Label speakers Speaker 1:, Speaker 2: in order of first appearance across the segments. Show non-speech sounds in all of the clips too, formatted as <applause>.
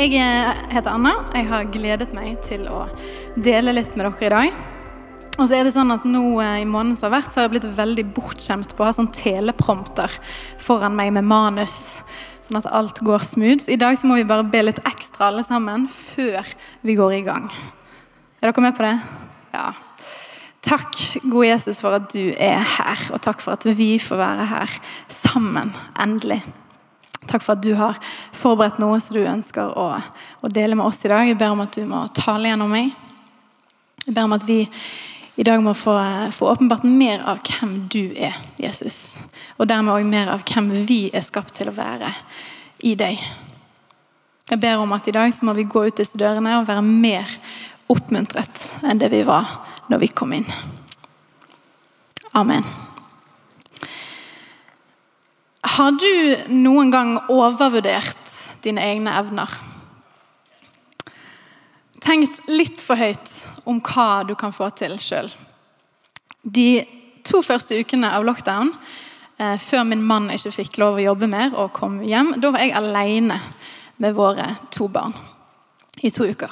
Speaker 1: Jeg heter Anna. Jeg har gledet meg til å dele litt med dere i dag. Og så er det sånn at nå eh, i måneden som har vært, så har jeg blitt veldig bortskjemt på å ha sånn teleprompter foran meg med manus. Sånn at alt går smooth. Så i dag så må vi bare be litt ekstra alle sammen før vi går i gang. Er dere med på det? Ja. Takk, gode Jesus, for at du er her, og takk for at vi får være her sammen, endelig. Takk for at du har forberedt noe som du ønsker å, å, dele med oss i dag. Jeg ber om at du må tale gjennom meg. Jeg ber om at vi i dag må få, få åpenbart mer av hvem du er, Jesus. Og dermed òg mer av hvem vi er skapt til å være i deg. Jeg ber om at i dag så må vi gå ut disse dørene og være mer oppmuntret enn det vi var når vi kom inn. Amen. Har du noen gang overvurdert dine egne evner? Tenkt litt for høyt om hva du kan få til sjøl. De to første ukene av lockdown, eh, før min mann ikke fikk lov å jobbe mer og kom hjem, da var jeg aleine med våre to barn i to uker.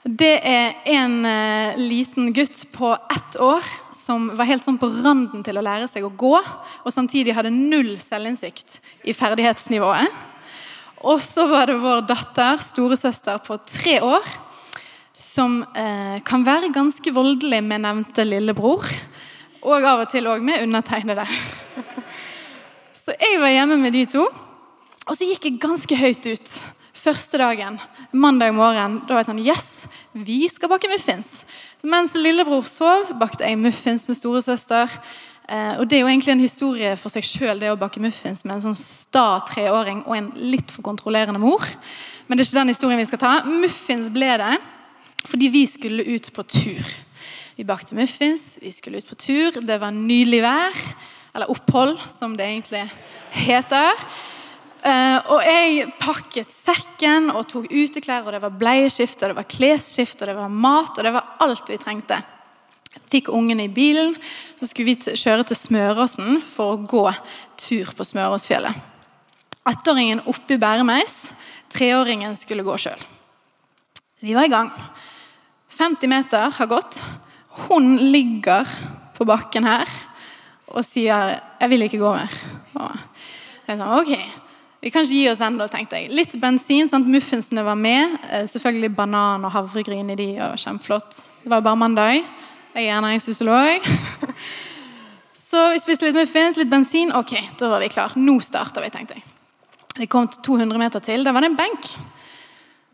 Speaker 1: Det er en eh, liten gutt på ett år som var helt sånn på randen til å lære seg å gå, og samtidig hadde null selvinnsikt i ferdighetsnivået. Og så var det vår datter, storesøster på tre år, som eh, kan være ganske voldelig med nevnte lillebror. Og av og til òg med undertegnede. <laughs> Så jeg var hjemme med de to, og så gikk jeg ganske høyt ut første dagen. Mandag morgen. Da var jeg sånn Yes, vi skal bake muffins. Så mens lillebror sov, bakte jeg muffins med storesøster. Eh, og Det er jo egentlig en historie for seg sjøl, det å bake muffins med en sånn sta treåring og en litt for kontrollerende mor. Men det er ikke den historien vi skal ta. Muffins ble det fordi vi skulle ut på tur. Vi bakte muffins, vi skulle ut på tur. Det var nydelig vær. Eller opphold, som det egentlig heter. Uh, og jeg pakket sekken og tok uteklær, og det var bleieskift, og det var klesskift, og det var mat, og det var alt vi trengte. Fikk ungene i bilen, så skulle vi kjøre til Smøråsen for å gå tur på Smøråsfjellet. Ettåringen oppe i bæremeis, treåringen skulle gå sjøl. Vi var i gang. 50 meter har gått. Hun ligger på bakken her og sier 'Jeg vil ikke gå mer'. Og jeg sa, ok, vi kan ikke gi oss ennå, tenkte jeg. Litt bensin. sant? Muffinsene var med. Eh, selvfølgelig banan og havregryn i de. og Kjempeflott. Det var bare mandag. Jeg er ernæringsfysiolog. <laughs> Så vi spiste litt muffins, litt bensin. Ok, da var vi klar. Nå starter vi, tenkte jeg. Vi kom til 200 meter til. Der var det en benk.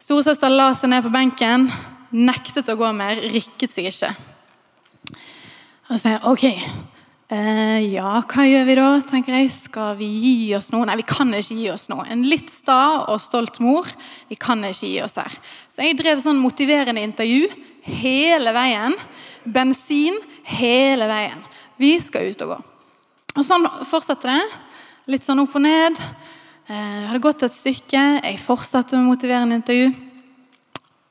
Speaker 1: Storesøster la seg ned på benken. Nektet å gå mer. Rikket seg ikke. Og så sa jeg ok, Eh, ja, hva gjør vi da? tenker jeg. Skal vi gi oss noe? Nei, vi kan ikke gi oss noe. En litt sta og stolt mor. Vi kan ikke gi oss her. Så jeg drev sånn motiverende intervju hele veien. Bensin hele veien. Vi skal ut og gå. Og Sånn fortsatte det. Litt sånn opp og ned. Eh, hadde gått et stykke. Jeg fortsatte med motiverende intervju.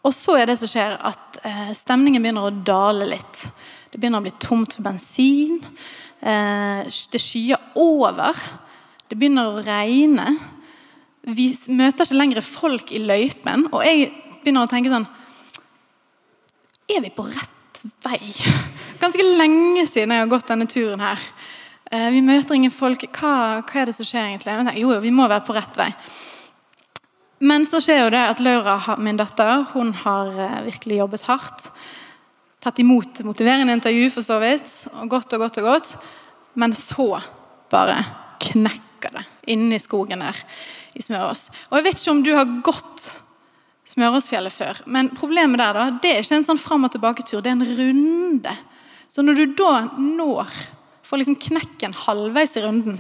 Speaker 1: Og så er det som skjer at eh, stemningen begynner å dale litt. Det begynner å bli tomt for bensin. Eh, det skyer over. Det begynner å regne. Vi møter ikke lenger folk i løypen. Og jeg begynner å tenke sånn Er vi på rett vei? <laughs> Ganske lenge siden jeg har gått denne turen her. Eh, vi møter ingen folk. Hva, hva er det som skjer egentlig? Men jo, vi må være på rett vei. Men så skjer jo det at Laura, min datter, hun har eh, virkelig jobbet hardt tatt imot motiverende intervju, for så vidt. og Godt og godt og godt. Men så bare knekker det inni skogen der i Smørås. Og Jeg vet ikke om du har gått Smøråsfjellet før, men problemet der da, det er ikke en sånn fram og tilbake-tur, det er en runde. Så når du da når får liksom knekken halvveis i runden,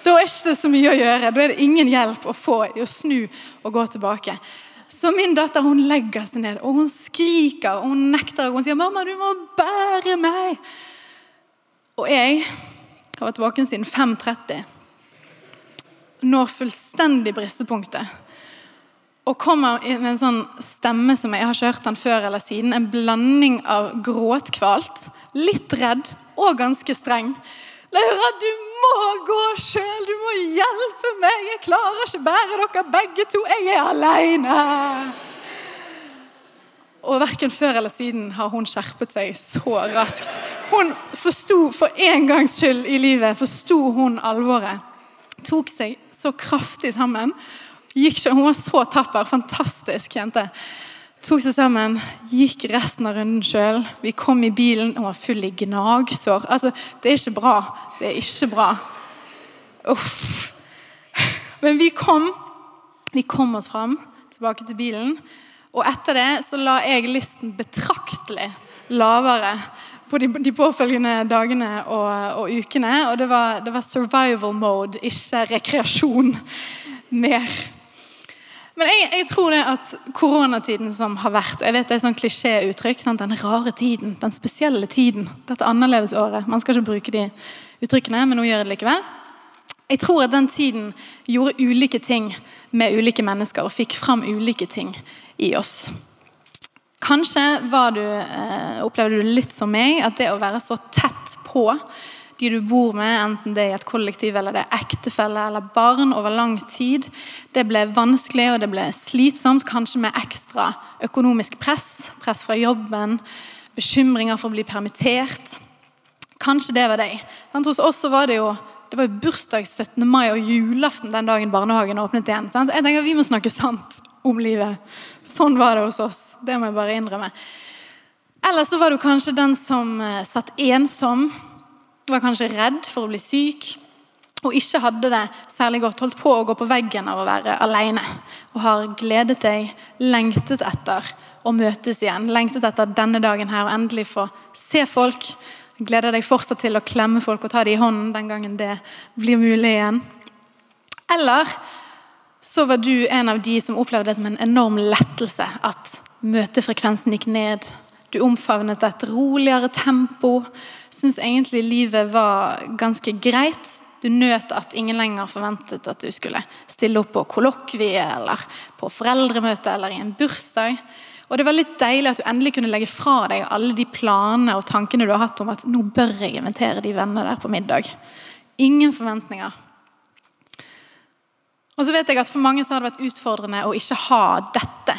Speaker 1: da er det ikke så mye å gjøre. Da er det ingen hjelp å få i å snu og gå tilbake. Så min datter hun legger seg ned og hun skriker og hun nekter. Og hun sier 'Mamma, du må bære meg'. Og jeg har vært våken siden 5.30. Når fullstendig bristepunktet. Og kommer med en sånn stemme som jeg har ikke hørt den før eller siden. En blanding av gråtkvalt, litt redd og ganske streng. Laura, du må gå sjøl! Du må hjelpe meg! Jeg klarer ikke bære dere begge to! Jeg er aleine! Og verken før eller siden har hun skjerpet seg så raskt. Hun forsto for en gangs skyld i livet forsto hun alvoret. Tok seg så kraftig sammen. Gikk, hun var så tapper. Fantastisk jente. Tok seg sammen, gikk resten av runden sjøl. Vi kom i bilen, hun var full i gnagsår. Altså, det er ikke bra. Det er ikke bra. Uff. Men vi kom. Vi kom oss fram, tilbake til bilen. Og etter det så la jeg listen betraktelig lavere på de, de påfølgende dagene og, og ukene. Og det var, det var, survival mode, ikke rekreasjon mer. Men jeg, jeg, tror det at koronatiden som har vært, og jeg vet det er sånn klisjéuttrykk, den rare tiden, den spesielle tiden, dette annerledesåret Man skal ikke bruke de uttrykkene, men nå gjør jeg det likevel. Jeg tror at den tiden gjorde ulike ting med ulike mennesker og fikk fram ulike ting i oss. Kanskje du, eh, opplevde du litt som meg, at det å være så tett på de du bor med, enten det er i et kollektiv eller det er ektefelle eller barn over lang tid, det ble vanskelig og det ble slitsomt, kanskje med ekstra økonomisk press. Press fra jobben, bekymringer for å bli permittert. Kanskje det var deg. Hos oss var det jo det var jo bursdag 17. mai og julaften den dagen barnehagen åpnet igjen. Sant? Jeg tenker Vi må snakke sant om livet. Sånn var det hos oss. Det må jeg bare innrømme. Eller så var du kanskje den som eh, satt ensom. Var kanskje redd for å bli syk og ikke hadde det særlig godt. Holdt på å gå på veggen av å være alene. Og har gledet deg, lengtet etter å møtes igjen. Lengtet etter denne dagen her og endelig få se folk. Gleder deg fortsatt til å klemme folk og ta dem i hånden den gangen det blir mulig igjen. Eller så var du en av de som opplevde det som en enorm lettelse at møtefrekvensen gikk ned. Du omfavnet et roligere tempo. Syns egentlig livet var ganske greit. Du nøt at ingen lenger forventet at du skulle stille opp på kollokvie eller på foreldremøte eller i en bursdag. Og Det var litt deilig at du endelig kunne legge fra deg alle de planene og tankene du har hatt om at nå bør jeg invitere de vennene der på middag. Ingen forventninger. Og så vet jeg at For mange så har det vært utfordrende å ikke ha dette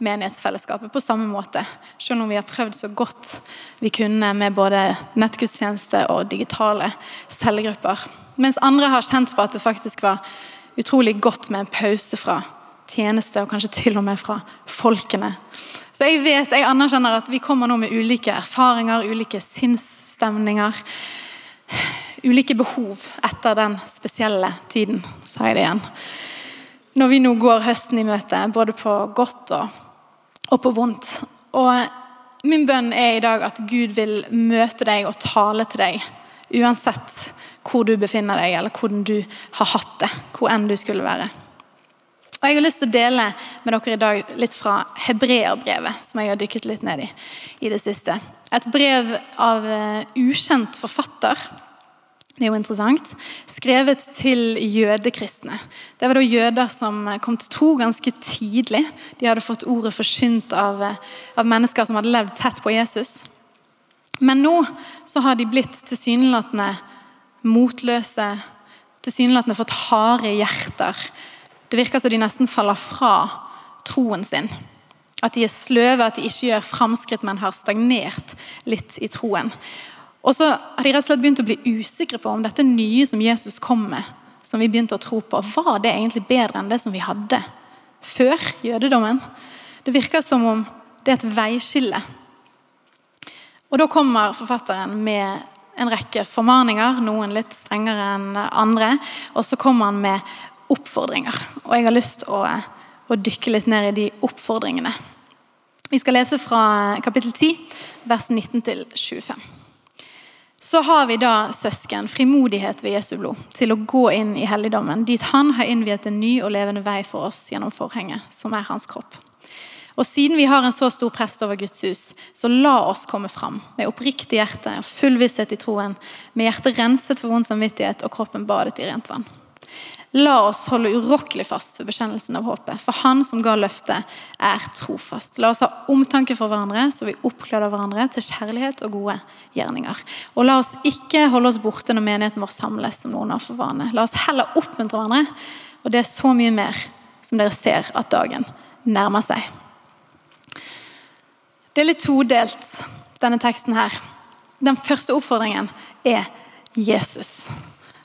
Speaker 1: menighetsfellesskapet på samme måte. Selv om vi har prøvd så godt vi kunne med både nettgudstjeneste og digitale cellegrupper. Mens andre har kjent på at det faktisk var utrolig godt med en pause fra tjeneste, og kanskje til og med fra folkene. Så jeg vet, jeg anerkjenner at vi kommer nå med ulike erfaringer, ulike sinnsstemninger. Ulike behov etter den spesielle tiden, sa jeg det igjen når vi nå går høsten i møte, både på godt og, og på vondt. Og min bønn er i dag at Gud vil møte deg og tale til deg, uansett hvor du befinner deg, eller hvordan du har hatt det. Hvor enn du skulle være. Og Jeg har lyst til å dele med dere i dag litt fra hebreerbrevet, som jeg har dykket litt ned i i det siste. Et brev av uh, ukjent forfatter det er jo interessant. Skrevet til jødekristne. Det var da jøder som kom til tro ganske tidlig. De hadde fått ordet forsynt av, av, mennesker som hadde levd tett på Jesus. Men nå så har de blitt tilsynelatende motløse, tilsynelatende fått harde hjerter. Det virker som de nesten faller fra troen sin. At de er sløve, at de ikke gjør framskritt, men har stagnert litt i troen. Og så har de rett og slett begynt å bli usikre på om dette nye som Jesus kom med, som vi begynte å tro på, var det egentlig bedre enn det som vi hadde før jødedommen? Det virker som om det er et veiskille. Og Da kommer forfatteren med en rekke formaninger, noen litt strengere enn andre. Og så kommer han med oppfordringer. Og jeg har lyst til å, å dykke litt ned i de oppfordringene. Vi skal lese fra kapittel 10, vers 19 til 25 så har vi da søsken frimodighet ved Jesu blod til å gå inn i helligdommen, dit han har innviet en ny og levende vei for oss gjennom forhenget, som er hans kropp. Og Siden vi har en så stor prest over Guds hus, så la oss komme fram med oppriktig hjerte og full visshet i troen, med hjertet renset for vond samvittighet og kroppen badet i rent vann. La oss holde urokkelig fast ved bekjennelsen av håpet, for Han som ga løftet, er trofast. La oss ha omtanke for hverandre, så vi oppgleder hverandre til kjærlighet og gode gjerninger. Og la oss ikke holde oss borte når menigheten vår samles, som noen har for vane. La oss heller oppmuntre hverandre, og det er så mye mer som dere ser at dagen nærmer seg. Det er litt todelt, denne teksten her. Den første oppfordringen er Jesus.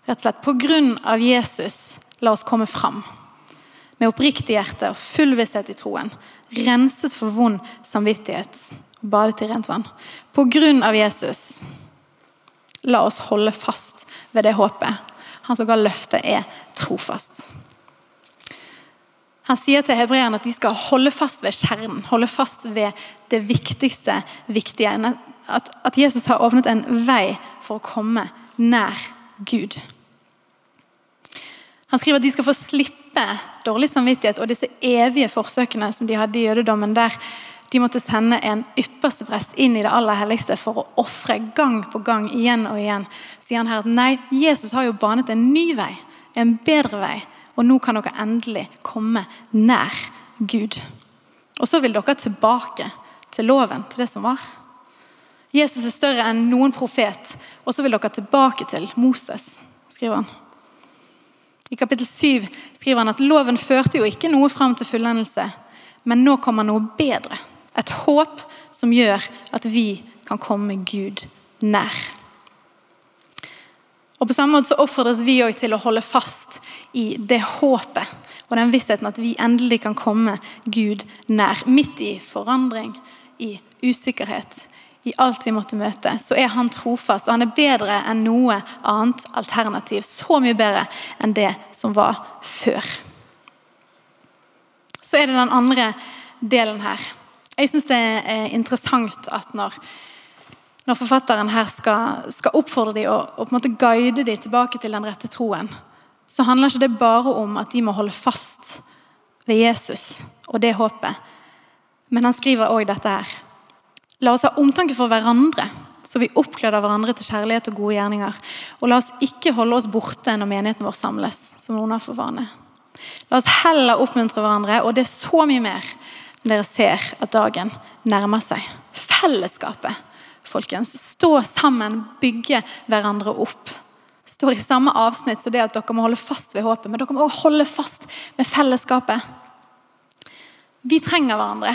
Speaker 1: Rett og slett på grunn av Jesus, la oss komme fram. Med oppriktig hjerte og full visshet i troen. Renset for vond samvittighet og badet i rent vann. På grunn av Jesus, la oss holde fast ved det håpet. Han som ga løftet, er trofast. Han sier til hebreerne at de skal holde fast ved kjernen, holde fast ved det viktigste viktige. At, at Jesus har åpnet en vei for å komme nær Gud. Han skriver at de skal få slippe dårlig samvittighet og disse evige forsøkene som de hadde i jødedommen, der de måtte sende en ypperste prest inn i det aller helligste for å ofre gang på gang igjen og igjen. sier han her at nei, Jesus har jo banet en ny vei, en bedre vei. Og nå kan dere endelig komme nær Gud. Og så vil dere tilbake til loven, til det som var. Jesus er større enn noen profet, og så vil dere tilbake til Moses, skriver han. I kapittel 7 skriver han at loven førte jo ikke noe fram til fullendelse, men nå kommer noe bedre. Et håp som gjør at vi kan komme Gud nær. Og På samme måte så oppfordres vi òg til å holde fast i det håpet og den vissheten at vi endelig kan komme Gud nær. Midt i forandring, i usikkerhet, i alt vi måtte møte, så er han trofast. Og han er bedre enn noe annet alternativ. Så mye bedre enn det som var før. Så er det den andre delen her. Jeg syns det er interessant at når, når forfatteren her skal, skal oppfordre dem og, og, på en måte guide dem tilbake til den rette troen, så handler ikke det bare om at de må holde fast ved Jesus og det håpet. Men han skriver òg dette her. La oss ha omtanke for hverandre, så vi oppgleder hverandre til kjærlighet og gode gjerninger. Og la oss ikke holde oss borte når menigheten vår samles, som noen har for vane. La oss heller oppmuntre hverandre, og det er så mye mer når dere ser at dagen nærmer seg. Fellesskapet, folkens. Stå sammen, bygge hverandre opp. Står i samme avsnitt så det at dere må holde fast ved håpet, men dere må også holde fast med fellesskapet. Vi trenger hverandre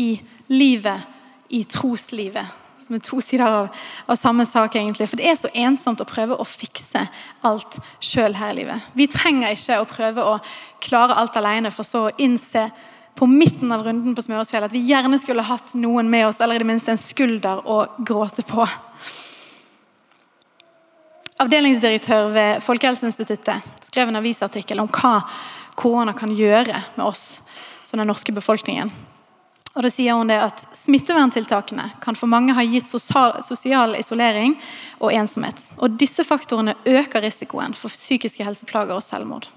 Speaker 1: i livet i troslivet. Som er to sider av, av, samme sak, egentlig. For det er så ensomt å prøve å fikse alt sjøl her i livet. Vi trenger ikke å prøve å klare alt alene, for så å innse på midten av runden på Smøresfjell at vi gjerne skulle hatt noen med oss, eller i det minste en skulder å gråte på. Avdelingsdirektør ved Folkehelseinstituttet skrev en avisartikkel om hva korona kan gjøre med oss som den norske befolkningen. Og da sier hun det at Smitteverntiltakene kan for mange ha gitt sosial isolering og ensomhet. Og Disse faktorene øker risikoen for psykiske helseplager og selvmord.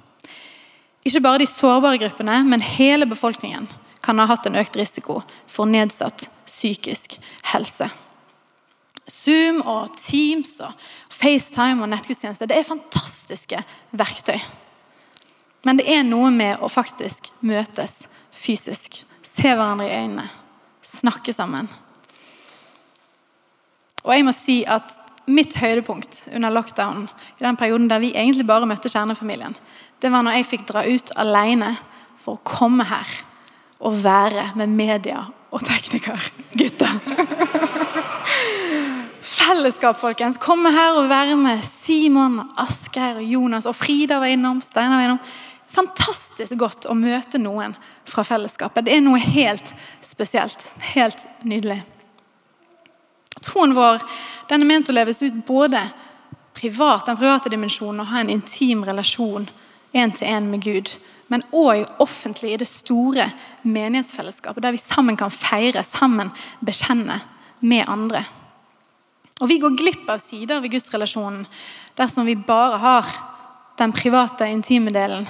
Speaker 1: Ikke bare de sårbare gruppene, men hele befolkningen kan ha hatt en økt risiko for nedsatt psykisk helse. Zoom og Teams og FaceTime og nettgudstjeneste det er fantastiske verktøy. Men det er noe med å faktisk møtes fysisk se hverandre i øynene, snakke sammen. Og jeg må si at Mitt høydepunkt under lockdown, i den perioden der vi egentlig bare møtte kjernefamilien, det var når jeg fikk dra ut alene for å komme her og være med media og teknikergutter. Fellesskap, folkens. Komme her og være med Simon, Asgeir, Jonas og Frida var innom. Steinar var innom fantastisk godt å møte noen fra fellesskapet. Det er noe helt spesielt. Helt nydelig. Troen vår den er ment å leves ut både privat, den private dimensjonen, og ha en intim relasjon én til én med Gud. Men òg offentlig i det store menighetsfellesskapet, der vi sammen kan feire, sammen bekjenne med andre. Og Vi går glipp av sider ved gudsrelasjonen dersom vi bare har den private, intime delen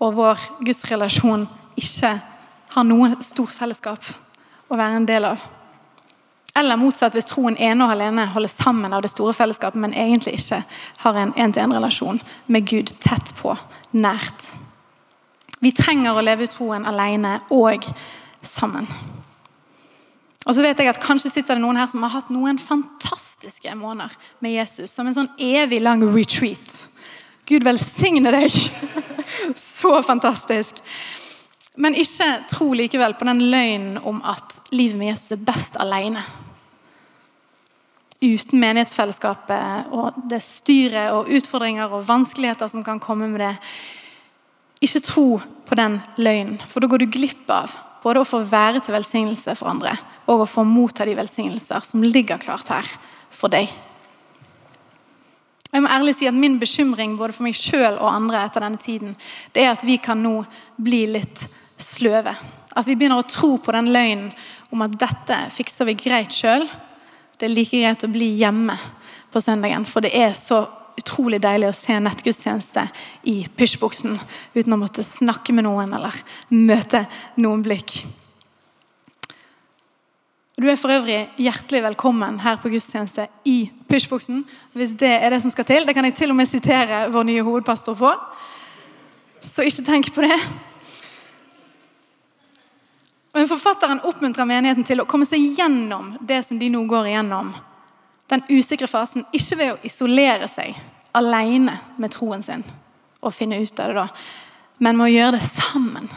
Speaker 1: og vår gudsrelasjon ikke har noe stort fellesskap å være en del av. Eller motsatt, hvis troen ene og alene holder sammen av det store fellesskapet, men egentlig ikke har en en-til-en-relasjon med Gud tett på, nært. Vi trenger å leve ut troen alene og sammen. Og så vet jeg at Kanskje sitter det noen her som har hatt noen fantastiske måneder med Jesus. Som en sånn evig lang retreat. Gud velsigne deg! <laughs> Så fantastisk. Men ikke tro likevel på den løgnen om at livet med Jesus er best alene. Uten menighetsfellesskapet og det styret og utfordringer og vanskeligheter som kan komme med det. Ikke tro på den løgnen, for da går du glipp av både å få være til velsignelse for andre og å få motta de velsignelser som ligger klart her for deg. Jeg må ærlig si at Min bekymring både for meg sjøl og andre etter denne tiden, det er at vi kan nå bli litt sløve. At vi begynner å tro på den løgnen om at dette fikser vi greit sjøl. Det er like greit å bli hjemme på søndagen, for det er så utrolig deilig å se nettgudstjeneste i pysjbuksen uten å måtte snakke med noen eller møte noen blikk. Du er for øvrig hjertelig velkommen her på gudstjeneste i pysjbuksen. Hvis det er det som skal til. Det kan jeg til og med sitere vår nye hovedpastor på. Så ikke tenk på det. Men Forfatteren oppmuntrer menigheten til å komme seg gjennom det som de nå går igjennom den usikre fasen ikke ved å isolere seg alene med troen sin og finne ut av det da, men med å gjøre det sammen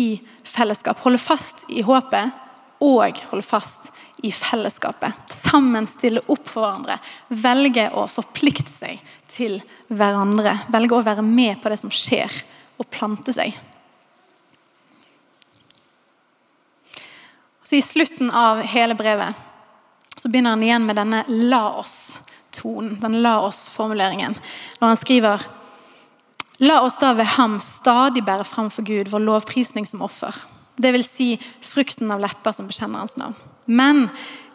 Speaker 1: i fellesskap. Holde fast i håpet og holde fast i fellesskapet. Sammen stille opp for hverandre. Velge å forplikte seg til hverandre. Velge å være med på det som skjer, og plante seg. Så I slutten av hele brevet så begynner han igjen med denne 'la oss'-tonen. Den 'la oss'-formuleringen. Når han skriver La oss da ved ham stadig bære fram for Gud vår lovprisning som offer. Vil si frukten av lepper som bekjenner hans navn. Men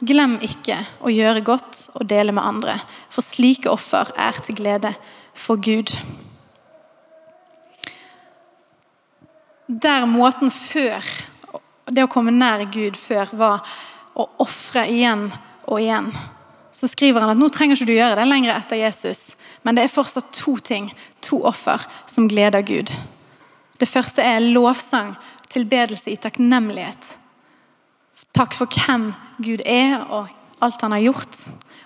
Speaker 1: glem ikke å gjøre godt og dele med andre, for slike offer er til glede for Gud. Der måten før, det å komme nær Gud før, var å ofre igjen og igjen. Så skriver han at nå trenger ikke du gjøre det lenger etter Jesus, men det er fortsatt to ting, to offer, som gleder Gud. Det første er lovsang, tilbedelse i takknemlighet. Takk for hvem Gud er og alt han har gjort.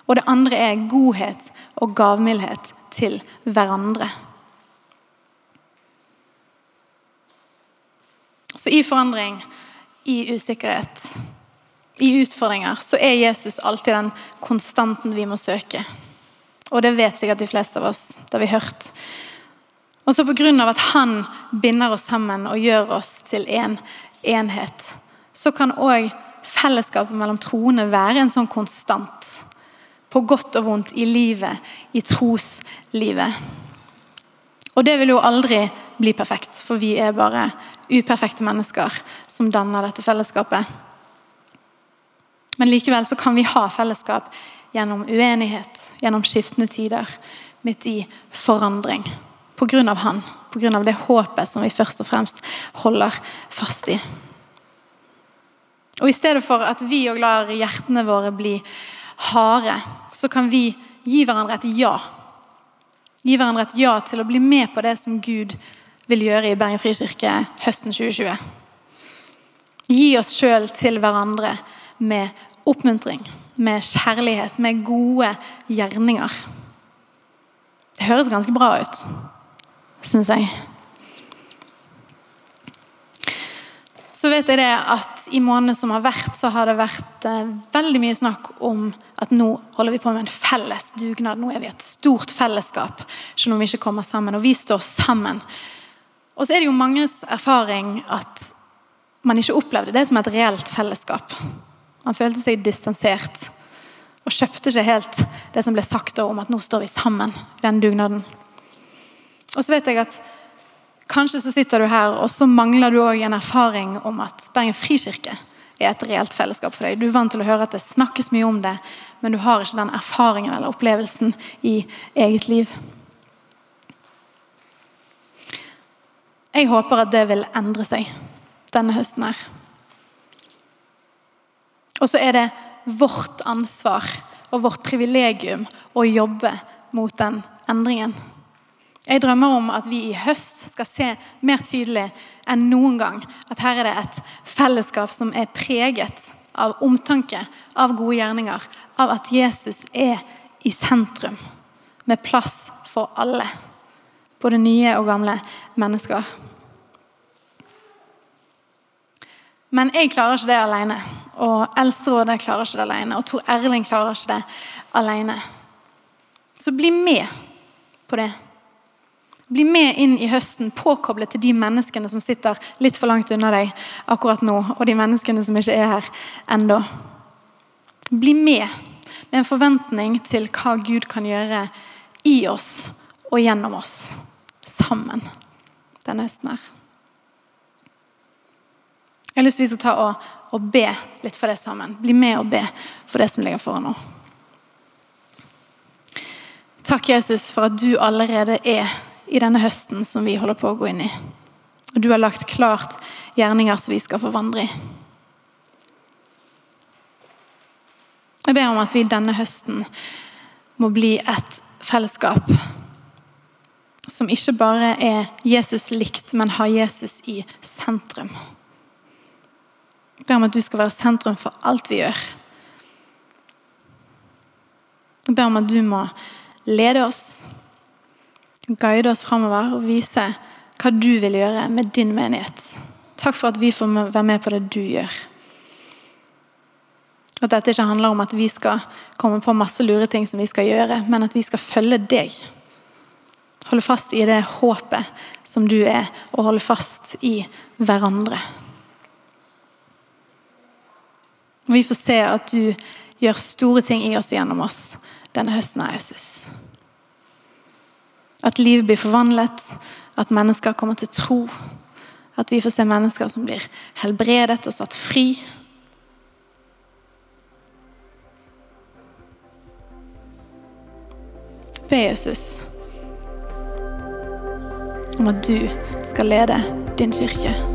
Speaker 1: Og det andre er godhet og gavmildhet til hverandre. Så i forandring, i usikkerhet, i utfordringer, så er Jesus alltid den konstanten vi må søke. Og det vet sikkert de fleste av oss. Det har vi hørt. Og så Pga. at han binder oss sammen og gjør oss til én en enhet, så kan òg fellesskapet mellom troende være en sånn konstant. På godt og vondt i livet, i troslivet. Og det vil jo aldri bli perfekt, for vi er bare uperfekte mennesker som danner dette fellesskapet. Men likevel så kan vi ha fellesskap gjennom uenighet, gjennom skiftende tider, midt i forandring. Pga. Han, pga. det håpet som vi først og fremst holder fast i. Og I stedet for at vi òg lar hjertene våre bli harde, så kan vi gi hverandre et ja. Gi hverandre et ja til å bli med på det som Gud vil gjøre i Bergen frikirke høsten 2020. Gi oss sjøl til hverandre med oppmuntring, med kjærlighet, med gode gjerninger. Det høres ganske bra ut, syns jeg. Så vet jeg det at I månedene som har vært, så har det vært eh, veldig mye snakk om at nå holder vi på med en felles dugnad. Nå er vi et stort fellesskap, selv om vi ikke kommer sammen. Og vi står sammen. Og så er det jo manges erfaring at man ikke opplevde det som et reelt fellesskap. Man følte seg distansert og kjøpte ikke helt det som ble sagt om at nå står vi sammen i den dugnaden. Og så vet jeg at Kanskje så sitter du her og så mangler du også en erfaring om at Bergen frikirke er et reelt fellesskap for deg. Du er vant til å høre at det snakkes mye om det, men du har ikke den erfaringen eller opplevelsen i eget liv. Jeg håper at det vil endre seg denne høsten her. Og så er det vårt ansvar og vårt privilegium å jobbe mot den endringen. Jeg drømmer om at vi i høst skal se mer tydelig enn noen gang at her er det et fellesskap som er preget av omtanke, av gode gjerninger, av at Jesus er i sentrum, med plass for alle. Både nye og gamle mennesker. Men jeg klarer ikke det alene. Og Eldsterådet klarer ikke det alene. Og Tor Erling klarer ikke det alene. Så bli med på det. Bli med inn i høsten, påkoblet til de menneskene som sitter litt for langt unna deg akkurat nå, og de menneskene som ikke er her ennå. Bli med med en forventning til hva Gud kan gjøre i oss og gjennom oss. Sammen denne høsten her. Jeg har lyst til å ta og, og be litt for det sammen. Bli med og be for det som ligger foran nå. Takk, Jesus, for at du allerede er i denne høsten som vi holder på å gå inn i. Og du har lagt klart gjerninger som vi skal få vandre i. Jeg ber om at vi denne høsten må bli et fellesskap som ikke bare er Jesus likt, men har Jesus i sentrum. Jeg ber om at du skal være sentrum for alt vi gjør. Jeg ber om at du må lede oss, guide oss framover og vise hva du vil gjøre med din menighet. Takk for at vi får være med på det du gjør. At dette ikke handler om at vi skal komme på masse lure ting som vi skal gjøre, men at vi skal følge deg. Holde fast i det håpet som du er, og holde fast i hverandre. Og vi får se at du gjør store ting i oss gjennom oss denne høsten av Jesus. At liv blir forvandlet, at mennesker kommer til tro. At vi får se mennesker som blir helbredet og satt fri. Be Jesus om at du skal lede din kirke.